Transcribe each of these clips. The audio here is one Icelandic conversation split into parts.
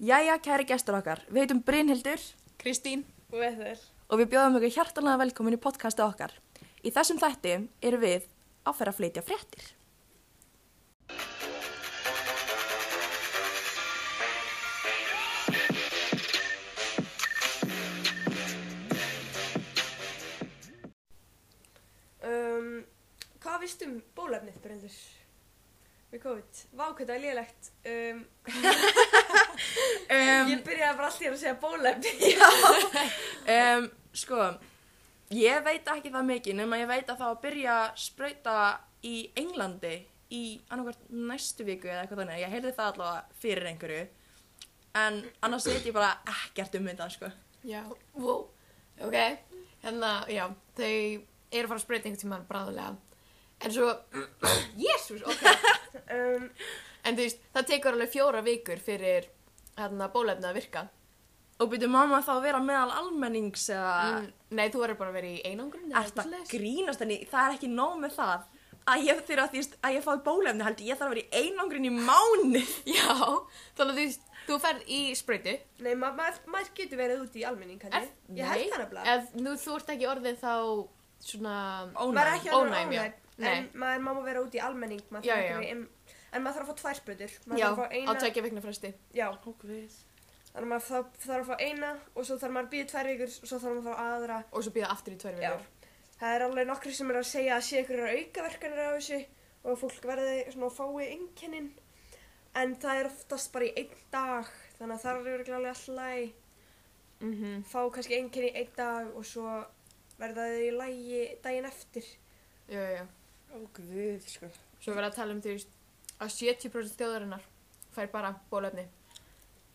Jæja, kæri gestur okkar, við heitum Brynhildur Kristín Og Eður. og við bjóðum ykkur hjartanlega velkomin í podcasti okkar. Í þessum þætti erum við að færa að flytja fréttir. Um, hvað vistu um bólefnið, Bryndur? Við COVID. Vá, hvað það er lélegt. Um, Um, ég byrjaði bara alltaf að segja bólefni. um, sko, ég veit ekki það mikið nema ég veit að það að byrja að sprauta í Englandi í annarkvært næstu viku eða eitthvað þannig. Ég heyrði það allavega fyrir einhverju. En annars veit ég bara ekkert um þetta, sko. Já, wow, ok Hérna, já, þau eru að fara að spreyta einhvern tímann bráðulega En svo, jésús, ok Um, En þú veist, það tekur alveg fjóra vikur fyrir hérna bólefni að virka Og byrju mamma þá að vera meðal almennings eða... mm, Nei, þú verður bara að vera í einangrun Er þetta grínast en það er ekki nóg með það að ég þurfa að, því, að ég fái bólefni heldur ég þarf að vera í einangrin í mánu Já, þannig að þú þú ferð í spreytu nei, ma ma maður getur verið úti í almenning, Er- Ég held það nefnilega. Ef nú, þú ert ekki orðið þá svona Maður er ekki alveg ónæm, já. ónæm, Nei. en maður má vera úti í almenning, maður þarf ekki já. En maður þarf að fá tvær sprautur. Maður Já, þarf að fá á eina, tvekja vikna fresti. Já, Ókvið þannig að maður þarf, þarf að fá eina og svo þarf maður að býða tvær vikur og svo þarf maður að fá aðra. Og svo býða aftur í tvær Já, vikur það er alveg nokkri sem er að segja að sé ykkur aukaverkanir á þessu og að fólk verði svona að fái einkennin. En það er oftast bara í einn dag þannig að það er örugglega alveg alltaf læg mm fá kannski einkenni í einn dag og svo verða þau í lægi daginn eftir. Já, já, já. Ókvið sko. Svo verður að tala um þú veist að 70% þjóðarinnar fær bara bólefni.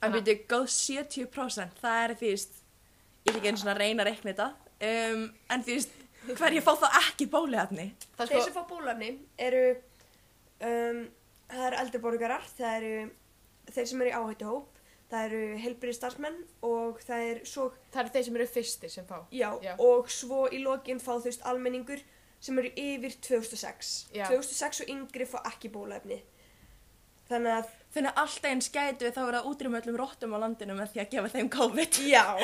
En byrju, góð 70% það er því ég er ekki einu svona að reyna að reikna þetta um, en því hverju fá þá ekki bólefni Það þeir sko, sem fá bólefni eru um, það eru eldri borgarar það eru þeir sem eru í áhættuhóp það eru heilbyrði starfsmenn og það er svo það eru þeir sem eru fyrstir sem fá. Já, Já. og svo í lokin fá þú veist almenningur sem eru yfir 2006. Já. 2006 og yngri fá ekki bólefni. Þannig að, Þannig að alltaf eins gætu við þá verið að útrýma öllum rottum á landinu með því að gefa þeim COVID já,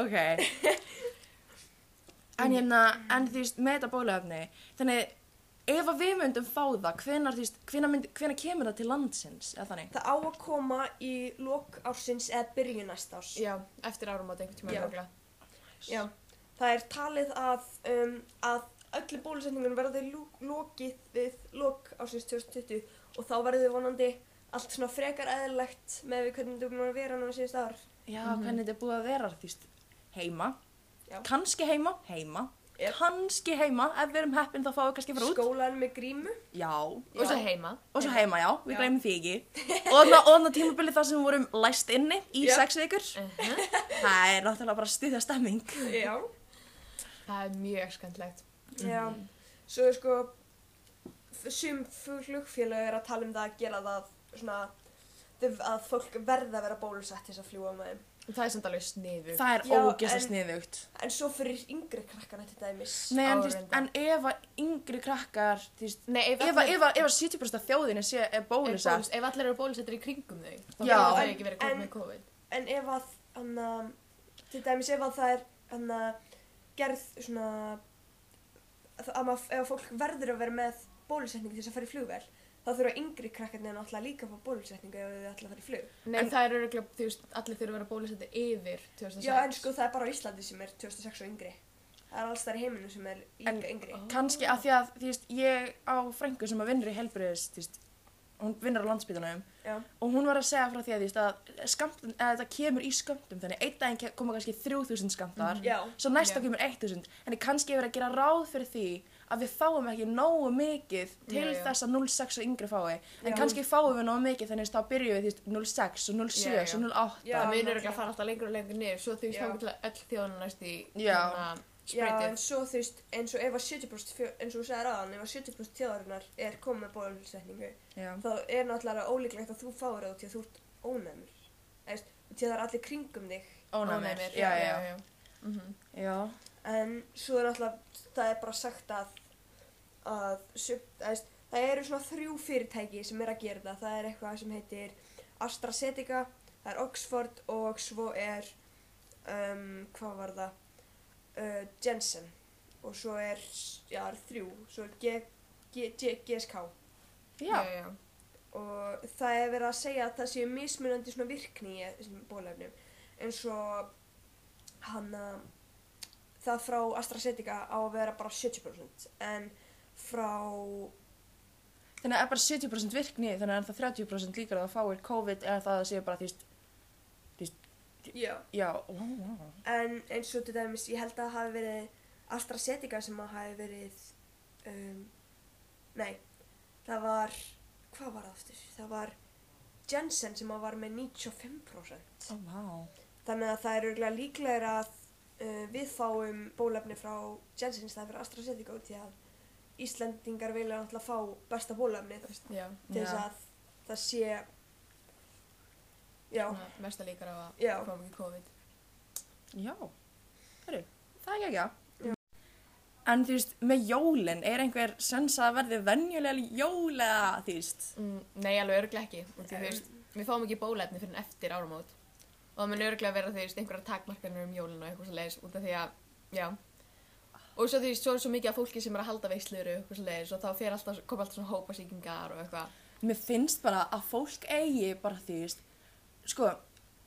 Ok En hérna, en þú veist, með þetta bólefni þannig, ef að við myndum fá það hvenar, þú veist, hvenar, mynd, hvenar kemur það til landsins eða þannig það á að koma í lok ársins eða byrjun næsta árs. Já, eftir árum átt einhvern tíma Já. örugglega. Já. Það er talið að, um, að öllu bólusetningunum verði lokið við lok ársins 2020 og þá verður vonandi allt svona frekar eðlilegt með við hvernig þú búin að vera núna síðust ár. Já, hvernig þetta er búið að vera, veist, heima Já. kannski heima, heima Yep. kannski heima, ef við erum heppin þá fáum við kannski fara út Skólan með grímu. Já, Og svo heima. og svo heima, já, við Já. gleymum því ekki og þannig tímabili þar sem við vorum læst inni í Já. sex vikur Uh það er náttúrulega bara stuðja stemming Já. Það er mjög skemmtilegt. Já, svo er sko sum flugfélög er að tala um það að gera það svona að fólk verða að vera bólusett til þess að fljúa með þeim. Það er samt alveg sniðu. það er ógeðslega en- sniðugt En svo fyrir yngri krakkana til dæmis. Nei, en, reyndar. en ef að yngri krakkar veist, Nei, ef, ef, allir, ef, að- ef að 70% af þjóðinni sé er ef, bólusett bólus, ef allir eru bólusettir í kringum þau, þá þau En- ekki verið komið með COVID. En ef að, til dæmis ef að það er, hann gerð svona, að, að maður, ef fólk verður að vera með bólusetningu til þess að fara í flugvel, þá þurfa yngri krakkarnir náttúrulega líka að fá bólusetningu ef þau ætla að fara í flug. Nei, En- það er öruglega, þú veist, allir þurfa að vera bólusettir yfir 2006. Já, en sko það er bara Íslandi sem er 2006 og yngri. Það er alls þar í heiminu sem er líka En- yngri. kannski að því að þú veist, ég á frængu sem að vinnur í helbriðis þú veist, hún vinnur á landsbytunum og hún var að segja frá því að, að, skamtum, að þetta kemur í skamtum þannig einn daginn koma kannski 3000 skamtar. Já. svo næsta kemur 1000 en kannski er verið að gera ráð fyrir því að við fáum ekki nógu mikið til Já, já. þess að 06 og yngri fái en Já. kannski fáum við nógu mikið þannig að þá byrjum við þú veist, 06 og 07 Já, já. og 08 Já. það munur náttúrulega. öruglega að fara alltaf lengur og lengur niður, svo þú veist, Já. þá til öll þjóðan næst í Já. hérna, Já, en spreytið. svo þú veist, eins og ef að 70% fjö, eins og þú segir aðan, ef að 70% þjóðarinnar er komið með bólusetningu, Já. þá er náttúrulega ólíklegt að þú fáir það í að þú ert ónæmur. Eða, að það er allir kringum þig. ónæmir, Ónæmir, já, já, já. Mhm. já. En svo er náttúrulega, það er bara sagt að, að, veist, það eru svona þrjú fyrirtæki sem er að gera þetta. Það er eitthvað sem heitir AstraZeneca, það er Oxford og svo er, um, hvað var það, uh, Jensen. Og svo er, já, er þrjú, svo er G, G, G, GSK Já, já, já. og það er verið að segja að það séu mismunandi svona virkni í þessum bólefnum eins og hann að það frá AstraZeneca á að vera bara 70% en frá þannig að það er bara 70% virkni þannig að það er 30% líkar að það fáir COVID eða það séu bara því já. já, en eins og til dæmis ég held að það hafi verið AstraZeneca sem að hafi verið um, nei það var hvað var það aftur það var Jensen sem að var með 95% Ó, vá. Þannig að það er örgulega líklegra að uh, við fáum bólefni frá Jensen í staði fyrir AstraZeneca út í að Íslendingar vilja náttúrulega fá besta bólefni til þess að það sé Svona Mesta líkar á að Já. koma ekki COVID. Já, hörru, það er ekki ekki. En þú veist, með jólin, er einhver sens að verði venjulega jól eða þú veist? Mm, nei, alveg örglega ekki. Og því, þú veist, við fáum ekki bólefni fyrir en eftir áramót. Og það mun örglega vera, þú veist, einhverja takmarkanir um jólinu og eitthvað svo leiðis út af því að, já. Og svo þú veist, svo er svo mikið af fólki sem er að halda veislur og eitthvað svo leiðis og þá fer alltaf, koma alltaf svona hópasíkingar og eitthvað. Mér finnst bara að fólk eigi bara þú veist, sko,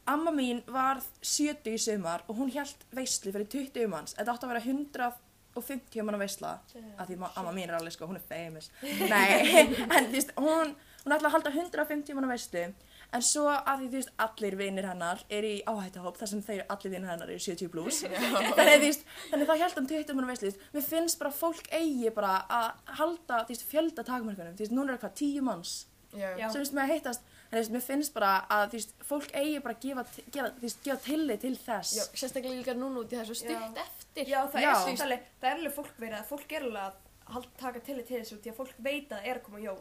amma mín var 70 í sumar og hún hjælt veislu fyrir 20 manns. Þetta átti að vera 150 manna veisla, að því ma- amma mín er alveg sko, hún er famous. Nei, en þú veist, hún, hún ætlaði að halda 150 manna veislu, en svo að því þú veist, allir vinir hennar er í áhættahóp þar sem þeir allir vinir hennar eru 70 plus. þannig, þú veist, þannig þá hjælt hann 20 manna veislu. Mér finnst bara að fólk eigi bara að halda, þú veist, fjölda takmarkunum. Þú veist, núna er hvað 10 manns sem veist með að hittast en þú veist, mér finnst bara að þú veist, fólk eigi bara að gefa, gefa, veist, gefa tillit til þess Já, sérstaklega líka núna út í þessu stutt eftir. já það, Já. Er alveg, það er alveg fólk verið að fólk er alveg að hald, taka til til þessu því að fólk veit að það er að koma jól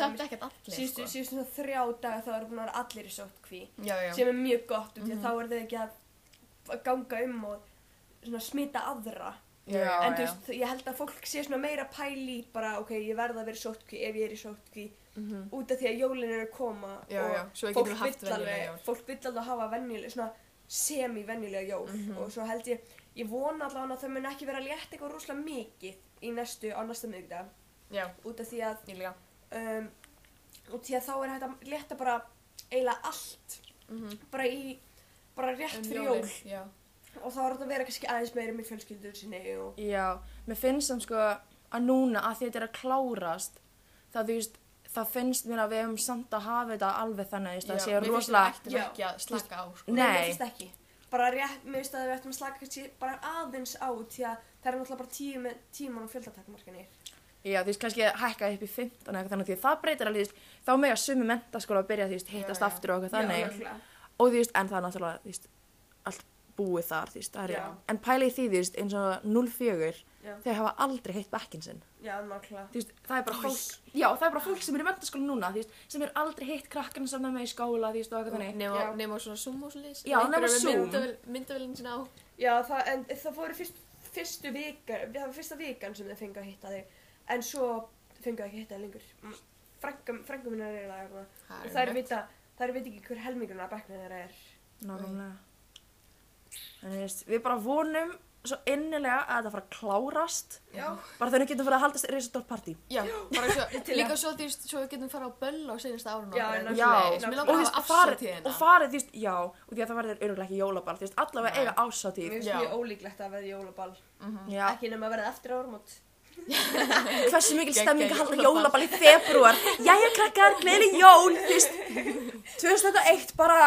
samt ekkert allir, síðustu, sko. þrjá daga þá eru allir í sótkví Já, já. sem er mjög gott út í Mhm. að þá er þau ekki að ganga um og smita aðra Já, en þú veist, ég held að fólk sé svona meira pæli bara, ok, ég verða að vera í sótkví ef ég er í sótkví Mhm. út af því að jólin eru að koma Já, og já, fólk vill alveg, jól. fólk vill alveg hafa venjuleg, svona semi-venjulega jól Mhm. og svo held ég, ég vona allavega að þau mun ekki vera að létta eitthvað rosalega mikið í næstu, á næsta miðugdag Já, út af því að, ég líka. um, út af því að þá er hægt að létta bara eiginlega allt Mhm. bara í, bara rétt Um fyrir jólin, jól Já. og þá er þetta að vera kannski aðeins meiri með fjölskyldur sinni og Já, mér finnst sem sko að núna að þetta er að klárast það þú veist, það finnst mér að við hefum samt að hafa þetta alveg þannig að það sé mér finnst rosalega við ættum Já. ekki að slaka á, sko. Nei. mér finnst ekki bara rétt, mér finnst að við ættum að slaka kannski bara aðeins á því að það er náttúrulega bara tíu með tíman og fjöldatakmarkanir Já, þú veist, kannski hækka upp í 15 eða eitthvað þannig því að það breytir alveg, þá með að sumi mentaskóla að byrja, þú veist, hittast aftur og eitthvað þannig Já, og þú veist, en það er náttúrulega, þú veist, búið þar, það er, Já. en pæli í því, veist, eins og 04, Já. þau hafa aldrei heitt bekkin sinn. já, veist, það er bara fólk, já, það er bara fólk sem er í mentaskóla núna, veist, sem er aldrei hitt krakkarna sem það með í skóla, og eitthvað þannig. Nema, svona Zoom og svolítið. Já, nema Zoom. Myndavélinn sinna á. Já, það, en það fóru fyrst, fyrstu vika, það var fyrsta vikan sem þau fengu að hitta þig, en svo fengu þau ekki að hitta þig lengur. Frængum, frængum minna er. Það Og það er vita, það er vita ekki hver helmingurinn af bekkna þeirra er. Nákvæmlega. En þú veist, við bara vonum svo innilega að þetta fara að klárast, Já. bara þannig getum fyrir að haldast risastórt partí. Já, bara svo, líka að- svo þú veist, svo við getum fara á böll á senasta árun Já, nákvæmlega. Já, langar og þú að veist, farið, árshátíðina. og farið, þú veist, já, og því að það verður öruglega ekki jólaball, þú veist, allavega eiga ásatíð. Mér finnst Já. mjög ólíklegt að verða jólaball. Já, Ekki nema að verða eftir árumót. hversu mikil stemming að halda jólaball. í februar. Jæja, krakkar, gleðileg jól, þú veist, 2001 bara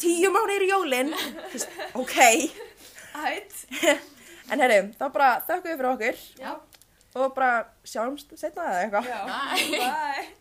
tíu mánuðir í jólin, þú veist, ok. En herri, þá bara þökkum við fyrir okkur Já. og bara sjáumst setna eða eitthvað. Já. Bye. Bye.